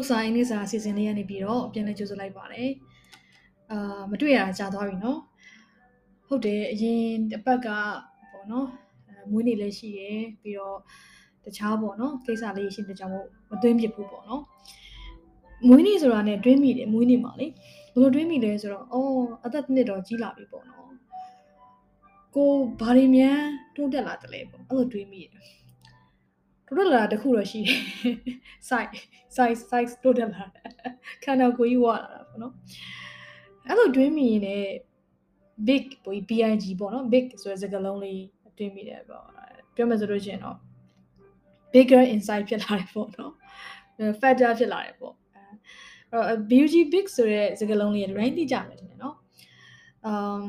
လုပ်စာရင်းနဲ့စာအစီအစဉ်လေးရနေပြီးတော့ပြန်လဲကြိုဆိုလိုက်ပါတယ်။အာမတွေ့ရတာကြာသွားပြီနော်။ဟုတ်တယ်အရင်တစ်ပတ်ကပေါ့နော်မွေးနေ့လည်းရှိရယ်ပြီးတော့တခြားပေါ့နော်ကိစ္စလေးရှိတဲ့ကြောင့်မသွင်းပြဘူးပေါ့နော်။မွေးနေ့ဆိုတာ ਨੇ တွင်းမိတယ်မွေးနေ့မှာလေဘယ်လိုတွင်းမိလဲဆိုတော့အော်အသက်နှစ်တော့ကြီးလာပြီပေါ့နော်။ကိုဘာတွေမြန်တိုးတက်လာတယ်လဲပေါ့အဲ့လိုတွေးမိတယ်။ တိုးတက်လာတာတခုတော့ရှိတယ် size size size တိုးတက်လာတာခန္ဓာကိုယ်ကြီးဝလာတာပေါ့နော်အဲ့လိုတွေးမိရင်လည်း big ပေါ့ big ပေါ့နော် big ဆိုတဲ့စကားလုံးလေးတွေးမိတယ်ပေါ့ပြောမယ်ဆိုလို့ရှိရင်တော့ bigger inside ဖြစ်လာတယ်ပေါ့နော် fatter ဖြစ်လာတယ်ပေါ့အဲ့တော့ beauty big ဆိုတဲ့စကားလုံးလေး range တိကြမယ်ထင်တယ်နော် um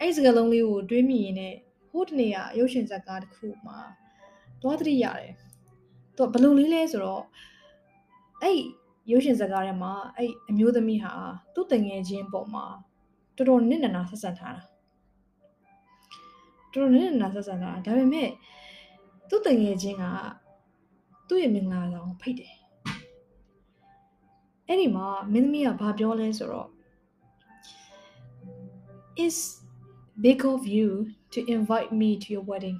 အဲ့စကားလုံးလေးကိုတွေးမိရင်လည်းဟိုတနေ့ကရုပ်ရှင်ဇာတ်ကားတစ်ခုမှာ သွားတတိရတယ်။သူဘယ်လိုလေးလဲဆိုတော့အဲ့ရုပ်ရှင်ဇာတ်ကားထဲမှာအဲ့အမျိုးသမီးဟာသူ့တငယ်ချင်းပေါ်မှာတော်တော်နစ်နနာဆက်ဆက်ထားတာ။တော်တော်နစ်နနာဆက်ဆက်ထားတာဒါပေမဲ့သူ့တငယ်ချင်းကသူ့ရဲ့မင်္ဂလာဆောင်ဖိတ်တယ်။အဲ့ဒီမှာမင်းသမီးကဘာပြောလဲဆိုတော့ is big of you to invite me to your wedding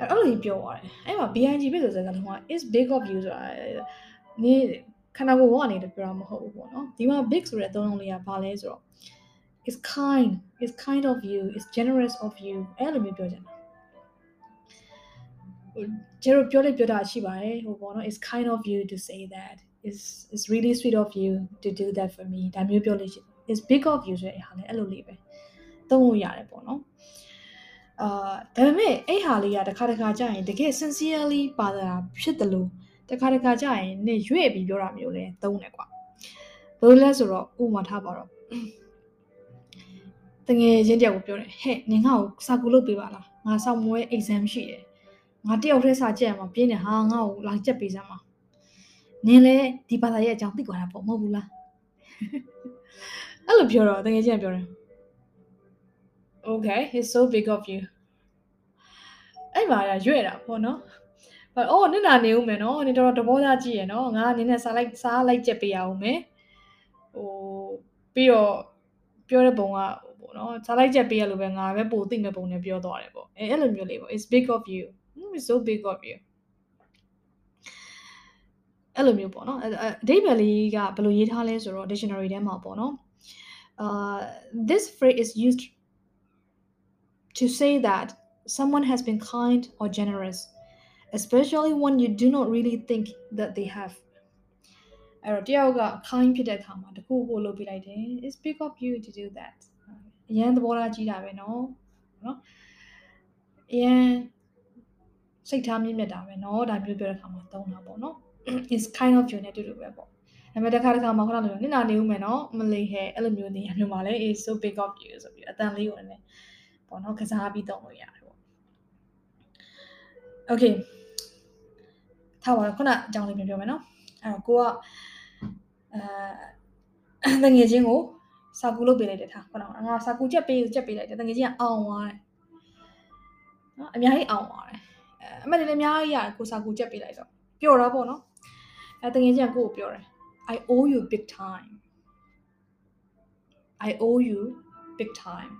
အဲ့လိုကြီးပြောသွားတယ်အဲ့မှာ BIG ပဲဆိုစကားလုံးက is big of you ဆိုတာနေခန္ဓာကိုယ်ကနေတပြောတာမဟုတ်ဘူးပေါ့နော်ဒီမှာ big ဆိုတဲ့အသုံးလုံးလေးကဘာလဲဆိုတော့ is kind is kind of you is generous of you အဲ့လိုမျိုးပြောချင်တာကျတော့ပြောလေပြောတာရှိပါတယ်ဟိုပေါ့နော် is kind of you to say that is is really sweet of you to do that for me ဒါမျိုးပြောလို့ရှိတယ် is big of you ဆိုတဲ့ဟာလည်းအဲ့လိုလေးပဲသုံးလို့ရတယ်ပေါ့နော် အာဒါပေမဲ့အဲ့ဟာလေးကတစ်ခါတစ်ခါကြာရင်တကယ် sincerely ပါတာဖြစ်တယ်လို့တစ်ခါတစ်ခါကြာရင်နေရွေ့ပြီးပြောတာမျိုးလဲသုံးတယ်ကွာဘယ်လိုလဲဆိုတော့ဥပမာထားပါတော့တငယ်ချင်းတယောက်ကိုပြောတယ်ဟဲ့နင်ငါ့ကိုစာကူလုပ်ပေးပါလားငါစောင့်မွေး exam ရှိတယ်ငါတယောက်တည်းစာကြက်ရမှာပြင်းနေဟာငါ့ကိုလာကြက်ပေးစမ်းပါနင်လည်းဒီဘာသာရဲ့အကြောင်းသိကြတာပေါ့မဟုတ်ဘူးလားအဲ့လိုပြောတော့တကယ်ချင်းပြောတယ် Okay he's so big of you အဲ့မှာရွေ့တာပေါ့နော်။ဘာအော်နင်နာနေဦးမယ်နော်။နင်တော်တော်တဘောသားကြည့်ရနော်။ငါနင်နဲ့စားလိုက်စားလိုက်ချက်ပေးရအောင်မယ်။ဟိုပြီးတော့ပြောတဲ့ပုံကပေါ့နော်။စားလိုက်ချက်ပေးရလို့ပဲငါပဲပိုသိမဲ့ပုံနဲ့ပြောသွားတယ်ပေါ့။အဲအဲ့လိုမျိုးလေးပေါ့။ It's big of you. It's so big of you. အဲ့လိုမျိုးပေါ့နော်အဓိပ္ပာယ်လေးကဘယ်လိုရေးထားလဲဆိုတော့ dictionary ထဲမှာပေါ့နော် uh this phrase is used to say that someone has been kind or generous especially when you do not really think that they have အဲ့တော့တယောက်က kind ဖြစ်တဲ့အခါမှာတခုကိုလုပ်ပြလိုက်တယ် it's big of you to do that အရန်သဘောထားကြီးတာပဲเนาะเนาะအရန်စိတ်ထားမြင့်မြတ်တာပဲเนาะဒါမျိုးပြောတဲ့အခါမှာသုံးတာပေါ့เนาะ is kind of you နဲ့တူတူပဲပေါ့ဒါပေမဲ့တစ်ခါတစ်ခါမှာခုနလိုနင်နာနေဦးမယ်เนาะမလေးဟဲအဲ့လိုမျိုးနေရမျိုးမှာလဲ is so big of you ဆိုပြီးအတန်လေးကိုလည်း ပေါ့နော်ကစားပြီးသုံးလို့ရတယ်ပေါ့ Okay ထားပါတော့ခုနအကြောင်းလေးပြန်ပြောမယ်နော်အဲ့တော့ကိုကအဲတငယ်ချင်းကိုစာကူလုပ်ပေးလိုက်တယ်ထားခုနကငါစာကူချက်ပေးချက်ပေးလိုက်တယ်တငယ်ချင်းကအောင်သွားတယ်နော်အများကြီးအောင်သွားတယ်အဲအမှန်တည်းလည်းအများကြီးရတယ်ကိုစာကူချက်ပေးလိုက်တော့ပျော်တော့ပေါ့နော်အဲတငယ်ချင်းကကိုကိုပြောတယ် I owe you big time I owe you big time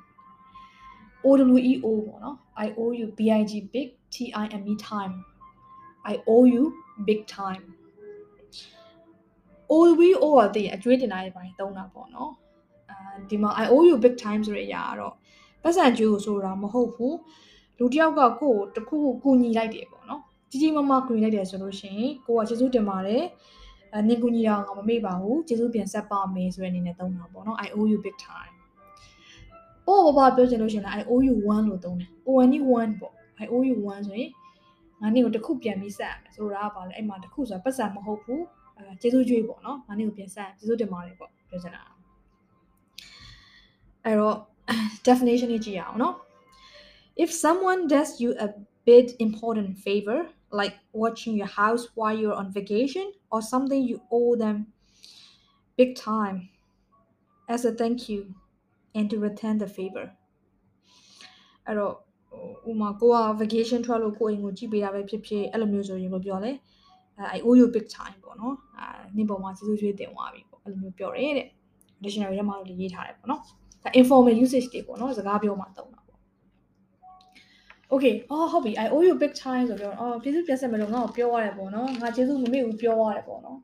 OWEO ပေါ့နော် I owe you big big T I M E time I owe you big time OWEO ကတည်းအကျွေးတင်တာတွေပိုင်းသုံးတာပေါ့နော်အဲဒီမှာ I owe you big time ဆိုတဲ့အရာကတော့ပတ်စံကျွေးကိုဆိုတာမဟုတ်ဘူးလူတစ်ယောက်ကကိုယ်တခုခုကူညီလိုက်တယ်ပေါ့နော်ကြီးကြီးမားမားကူညီလိုက်တယ်ဆိုလို့ရှိရင်ကိုကကျေးဇူးတင်ပါတယ်အဲနင်ကူညီတာငါမမေ့ပါဘူးကျေးဇူးပြန်ဆက်ပါမယ်ဆိုတဲ့အနေနဲ့သုံးတာပေါ့နော် I owe you big time ပို့ဘာပြောချင်လို့ရှင်လား I owe you 1လို့သုံးတယ် owe any 1ပေါ့ I owe you 1ဆိုရင်ငါနေ့ကိုတစ်ခုပြန်ပြီးဆက်ရမယ်ဆိုတော့ကဘာလဲအဲ့မှာတစ်ခုဆိုတာပတ်စံမဟုတ်ဘူးအဲကျေးဇူးကြွေးပေါ့နော်ငါနေ့ကိုပြန်ဆက်ကျေးဇူးတင်ပါတယ်ပေါ့ပြောချင်တာအဲ့တော့ definition ကြီးကြည့်ရအောင်နော် if someone does you a bit important favor like watching your house while you're on vacation or something you owe them big time as a thank you And to return the favor အဲ့တော့ဟဟိုဥမာကိုက vacation ထွက်လို့ကိုအိမ်ကိုကြည့်ပေးတာပဲဖြစ်ဖြစ်အဲ့လိုမျိုးဆိုရင်ဘယ်လိုပြောလဲအဲ I owe you big time ပေါ့နော်အဲနင့်ပေါ်မှာကျေးဇူးကျွေးတင်သွားပြီပေါ့အဲ့လိုမျိုးပြောတယ်တဲ့ dictionary ထဲမှာလည်းရေးထားတယ်ပေါ့နော်ဒါ informal usage တွေပေါ့နော်စကားပြောမှသုံးတာပေါ့ Okay အော်ဟုတ်ပြီ I owe you big time ဆိုပြောအော်ကျေးဇူးပြတ်ဆက်မလို့ငါ့ကိုပြောရတယ်ပေါ့နော်ငါကျေးဇူးမမေ့ဘူးပြောရတယ်ပေါ့နော်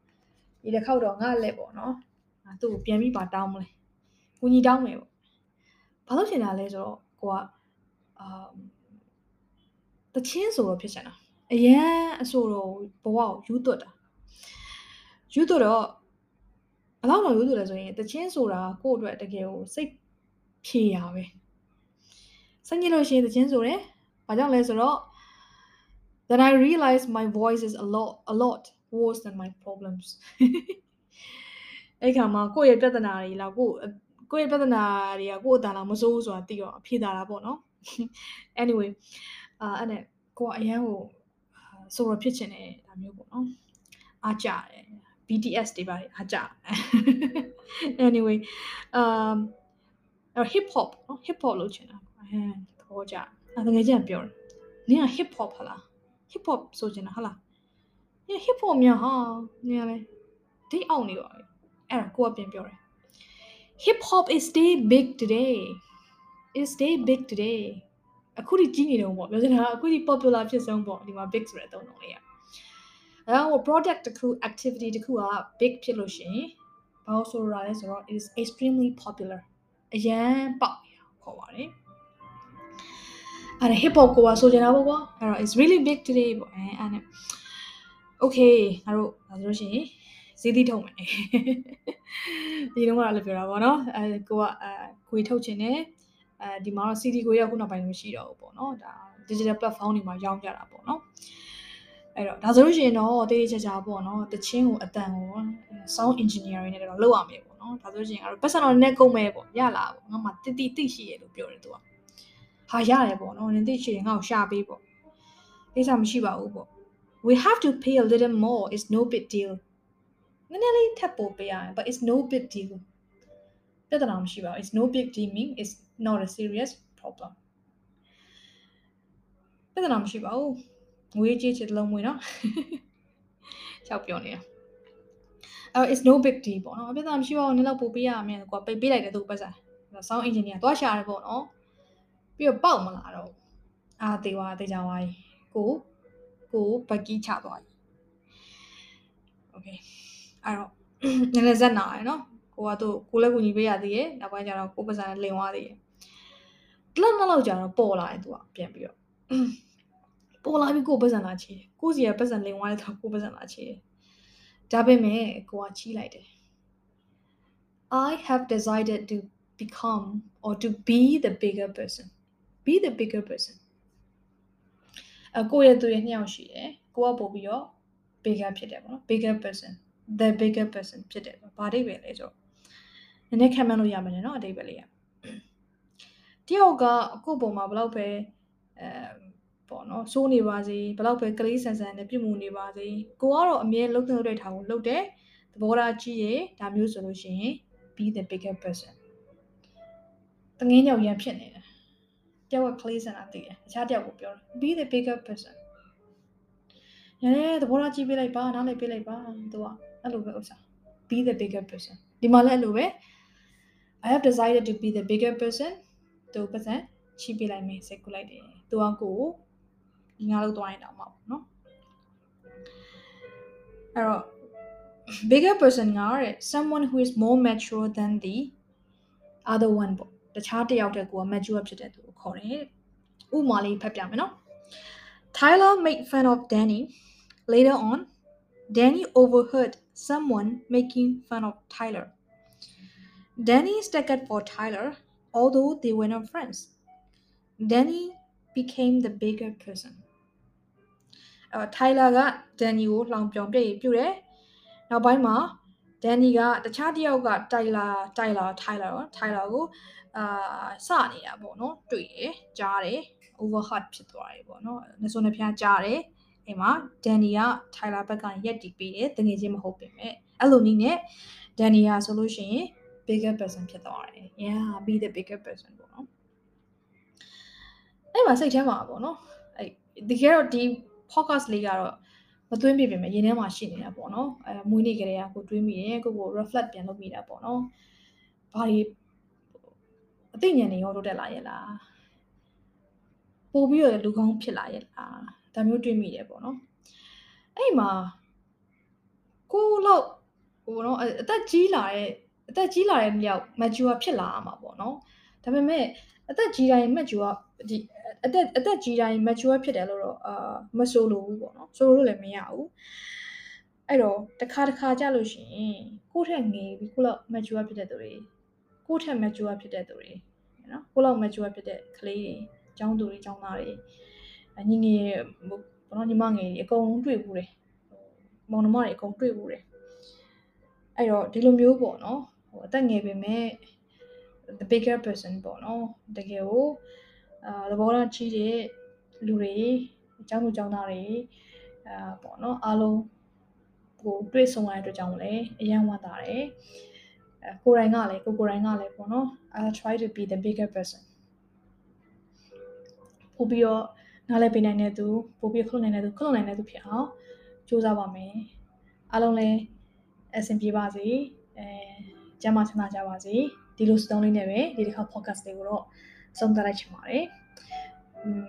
ဒီတစ်ခေါက်တော့ငါလက်ပေါ့နော်ငါသူ့ကိုပြန်ပြီးပါတောင်းမလဲကူညီတောင်းမယ်ပေါ့ ဘာလို့ရှင်တာလဲဆိုတော့ကိုကအာတချင်းဆိုတော့ဖြစ်ချင်တာအရန်အဆိုတော့ဘဝကိုယူသွတ်တာယူသွတ်တော့ဘယ်လောက်တော့ယူသွတ်လဲဆိုရင်တချင်းဆိုတာကိုယ့်အတွက်တကယ်ကိုစိတ်ဖြေရပဲစညစ်လို့ရှိရင်တချင်းဆိုတယ်ဘာကြောင့်လဲဆိုတော့ then I realized my voice is a lot a lot worse than my problems အဲ့ခါမှာကိုယ့်ရဲ့ပြဿနာတွေလားကိုယ့် ကိုယ့်ရဲ့ပြဿနာတွေကကိုယ့်အတန်လားမစိုးဘူးဆိုတာသိတော့ဖြေတာလားပေါ့နော် anyway အာအဲ့နဲ့ကိုကအရန်ကိုဆိုတော့ဖြစ်ချင်တယ်ဒါမျိုးပေါ့နော်အားကြတယ် BTS တွေပါအားကြ anyway um hip hop နော် hip hop လုပ်ချင်တာအဲသဘောကျအဲ့ငယ်ချင်းပြောတယ်နင်က hip hop ဟလား hip hop ဆိုချင်တာဟလားနင် hip hop များဟာနင်ကလေဒိတ်အောင်နေပါပဲအဲ့ဒါကိုကပြန်ပြောတယ် hip hop is stay big today is stay big today အခုဒီကြီးနေတော့ပေါ့ပြောချင်တာအခုဒီ popular ဖြစ်ဆုံးပေါ့ဒီမှာ big ဆိုတဲ့အသုံးလုံးလေးอ่ะအဲတော့ product တစ်ခု activity တစ်ခုက big ဖြစ်လို့ရှိရင်ဘာလို့ဆိုရလဲဆိုတော့ it is extremely popular အရန်ပေါက်ခေါ်ပါတယ်အဲ့ဒါ hip hop ကိုဆိုချင်တာပေါ့ကွာအဲ့တော့ it's really big today ပေါ့အဲအဲ့နဲ့ okay ငါတို့ဒါဆိုလို့ရှိရင် ဈေးသီးထုတ်မယ်ဒီတော့ကလည်းပြောတာပေါ့နော်အဲကိုကအဲခွေထုတ်ချင်တယ်အဲဒီမှာတော့ CD ကိုရခုနောက်ပိုင်းမရှိတော့ဘူးပေါ့နော်ဒါ digital platform တွေမှာရောင်းကြတာပေါ့နော်အဲ့တော့ဒါဆိုလို့ရှိရင်တော့တေးသေးချာချာပေါ့နော်တချင်းကိုအတန်ကို sound engineering နဲ့တော့လုပ်ရမယ်ပေါ့နော်ဒါဆိုလို့ရှိရင်အဲ့တော့ပတ်စံတော့နည်းကုန်မဲ့ပေါ့ရလာပေါ့ငါမှတိတိတိရှိရလို့ပြောတယ်သူကဟာရတယ်ပေါ့နော်နင်းတိရှိရင်ငါ့ကိုရှာပေးပေါ့ကိစ္စမရှိပါဘူးပေါ့ we have to pay a little more it's no big deal နည်းနည်းလေးထပ်ပို့ပေးရရင် but it's no big deal ပြဿနာမရှိပါဘူး it's no big deal mean it's not a serious problem ပြဿနာမရှိပါဘူးငွေကြေးချစ်လုံးမွေးနော်ချောက်ပြောနေတာအဲ it's no big deal ပေါ့နော်ပြဿနာမရှိပါဘူးနည်းတော့ပို့ပေးရမယ်ကွာပိတ်ပေးလိုက်တယ်သူပတ်စံ sound engineer သွားရှာတယ်ပေါ့နော်ပြီးတော့ပေါက်မလာတော့အာသေးသွားသေးကြသွားပြီကိုကိုဘက်ကီးချသွားပြီ okay အဲ့တော့နည်းနည်းဇက်နာရယ်နော်ကိုကသူ့ကိုလည်းကူညီပေးရသေးရဲ့နောက်ပိုင်းကျတော့ကိုပစံလင်သွားသေးရဲ့တလက်နှစ်လောက်ကြာတော့ပေါ်လာတယ်သူကပြန်ပြီးတော့ပေါ်လာပြီးကိုပစံလာချေတယ်ကိုစီကပစံလင်သွားတယ်သူကိုပစံလာချေတယ်ဒါပေမဲ့ကိုကချီးလိုက်တယ် I have decided to become or to be the bigger person be the bigger person အကိုရဲ့သူရဲ့နှစ်ယောက်ရှိတယ်ကိုကပို့ပြီးတော့ bigger ဖြစ်တယ်ပေါ့နော် bigger person the bigger person ဖြစ်တယ်ဘာအဓိပ္ပာယ်လဲဆိုတော့နည်းနည်းခံမှန်းလို့ရမယ်နော်အဓိပ္ပာယ်လေးကတယောက်ကကိုယ့်ပုံမှာဘလောက်ပဲအဲပေါ့နော်စိုးနေပါစေဘလောက်ပဲကလေးဆန်ဆန်နဲ့ပြုမှုနေပါစေကိုကတော့အမြဲလှုပ်လှုပ်တဲ့ထားကိုလှုပ်တယ်သဘောထားကြီးရဒါမျိုးဆိုလို့ရှိရင် be the bigger person တငင်းညောင်ရန်ဖြစ်နေတယ်တယောက်ကကလေးဆန်တာသိတယ်တခြားတယောက်ကိုပြောတယ် be the bigger person ရဲသဘောထားကြည့်ပေးလိုက်ပါနားလည်ပေးလိုက်ပါသူက အဲ့လိုပဲဥစ္စာ be the bigger person ဒီမှာလည်းအဲ့လိုပဲ I have decided to be the bigger person သူပတ်စံချိပေးလိုက်မယ်စိတ်ကူလိုက်တယ်သူကကိုငါလို့သွားရင်တော့မှာပေါ့နော်အဲ့တော့ bigger person ကတဲ့ someone who is more mature than the other one ပေါ့တခြားတစ်ယောက်တည်းကိုက mature ဖြစ်တဲ့သူကိုခေါ်တယ်ဥမာလေးဖတ်ပြမယ်နော် Tyler made fun of Danny later on Danny overheard someone making fun of Tyler Danny staggered for Tyler although they were not friends Danny became the bigger person အဲ Tyler က Danny ကိုလောင်ပြောင်ပြည့်ပြုတ်တယ်နောက်ပိုင်းမှာ Danny ကတခြားတစ်ယောက်က Tyler Tyler Tyler ရော Tyler ကိုအာစနေတာပေါ့နော်တွေ့ရကြားတယ် overheard ဖြစ်သွားတယ်ပေါ့နော်နှစုံနှဖျားကြားတယ် အဲ့မှာ Danny က Tyler ဘက်ကရက်တီးပေးတယ်တငယ်ချင်းမဟုတ်ပြင်မဲ့အဲ့လိုနည်းနဲ့ Danny ကဆိုလို့ရှိရင် bigger person ဖြစ်သွားတယ် yeah be the bigger person ပေါ့နော်အဲ့မှာစိတ်ထဲမှာပေါ့နော်အဲ့ဒီကဲတော့ဒီ podcast လေးကတော့မသွင်းပြပြင်မယ်ရင်ထဲမှာရှိနေတာပေါ့နော်အဲမွေးနေ့ကလေးကကိုတွေးမိတယ်ကိုကို reflect ပြန်လုပ်မိတာပေါ့နော်ဘာတွေအသိဉာဏ်တွေရောတိုးတက်လာရဲ့လားပို့ပြီးတော့လူကောင်းဖြစ်လာရဲ့လား ဒါမျိုးတွေးမိတယ်ပေါ့နော်အဲ့မှာကိုလောက်ဟိုနော်အသက်ကြီးလာတဲ့အသက်ကြီးလာတဲ့မြောက် mature ဖြစ်လာမှာပေါ့နော်ဒါပေမဲ့အသက်ကြီးတိုင်း mature ဒီအသက်အသက်ကြီးတိုင်း mature ဖြစ်တယ်လို့တော့အာမဆိုလို့ဘူးပေါ့နော်ဆိုလို့လည်းမရဘူးအဲ့တော့တစ်ခါတစ်ခါကြလို့ရှိရင်ကိုယ့်ထက်ငယ်ပြီးကိုယ့်လောက် mature ဖြစ်တဲ့သူတွေကိုယ့်ထက် mature ဖြစ်တဲ့သူတွေနော်ကိုယ့်လောက် mature ဖြစ်တဲ့ကလေးတွေចောင်းသူတွေចောင်းသားတွေ ညီငယ်ဘောနော်ညီမငယ်တွေအကုန်လုံးတွေ့ဘူးတယ်မောင်နှမတွေအကုန်တွေ့ဘူးတယ်အဲ့တော့ဒီလိုမျိုးပေါ့နော်ဟိုအသက်ငယ်ပေမဲ့ the bigger person ပေါ့နော်တကယ်ကိုအာသဘောထားကြီးတဲ့လူတွေအကြောင်းလူကြောင်းသားတွေအာပေါ့နော်အားလုံးကိုတွေ့ဆုံရတဲ့အတွက်ကြောင့်လည်းအယံဝမ်းသာတယ်အဲကိုယ်တိုင်ကလည်းကိုကိုယ်တိုင်ကလည်းပေါ့နော် I try to be the bigger person ပို့ပြီးတော့ နားလည်ပေးနိုင်တဲ့သူပို့ပြီးခုနိုင်တဲ့သူခုနိုင်တဲ့သူဖြစ်အောင်ကြိုးစားပါမယ်အားလုံးလည်းအဆင်ပြေပါစေအဲကျမ်းမာချမ်းသာကြပါစေဒီလိုစတောင်းလေးနဲ့ပဲဒီတစ်ခါ podcast လေးကိုတော့ဆုံးသတ်လိုက်ချင်ပါတယ်อืม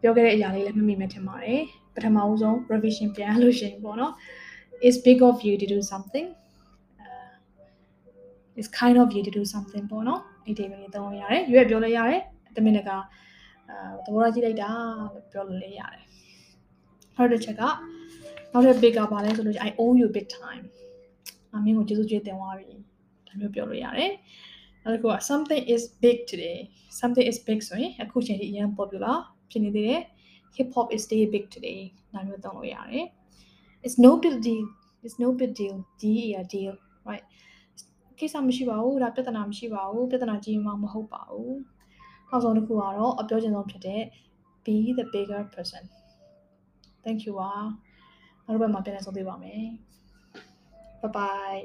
ပြောခဲ့တဲ့အရာလေးလည်းမမိမဲ့ထင်ပါတယ်ပထမဦးဆုံး revision ပြန်လို့ရှိရင်ပေါ့နော် is big of you to do something uh, is kind of you to do something ပေါ့နော်ဒီဒီလေးသုံးလို့ရတယ်ရွေးပြောလို့ရတယ်တမင်တကာအာ သဘောထားကြည့်လိုက်တာလို့ပြောလို့လည်းရတယ်နောက်တစ်ချက်ကနောက်ထပ် big ကပါလဲဆိုလို့ I owe you big time အမင်းကိုကျေးဇူးကြွေးတင်သွားပြီဒါမျိုးပြောလို့ရတယ်နောက်တစ်ခုက something is big today something is big ဆိုရင်အခုချိန်ထိအရင် popular ဖြစ်နေသေးတယ် hip hop is still big today ဒါမျိုးသုံးလို့ရတယ် it's no big deal it's no big deal d is a deal right ကိစ္စမရှိပါဘူးဒါပြဿနာမရှိပါဘူးပြဿနာကြီးမှမဟုတ်ပါဘူး နောက်ဆုံးတစ်ခုကတော့အပြောချင်ဆုံးဖြစ်တဲ့ be the bigger person thank you ပါနောက်တစ်ပတ်မှာပြန်လည်ဆုံတွေ့ပါမယ် bye bye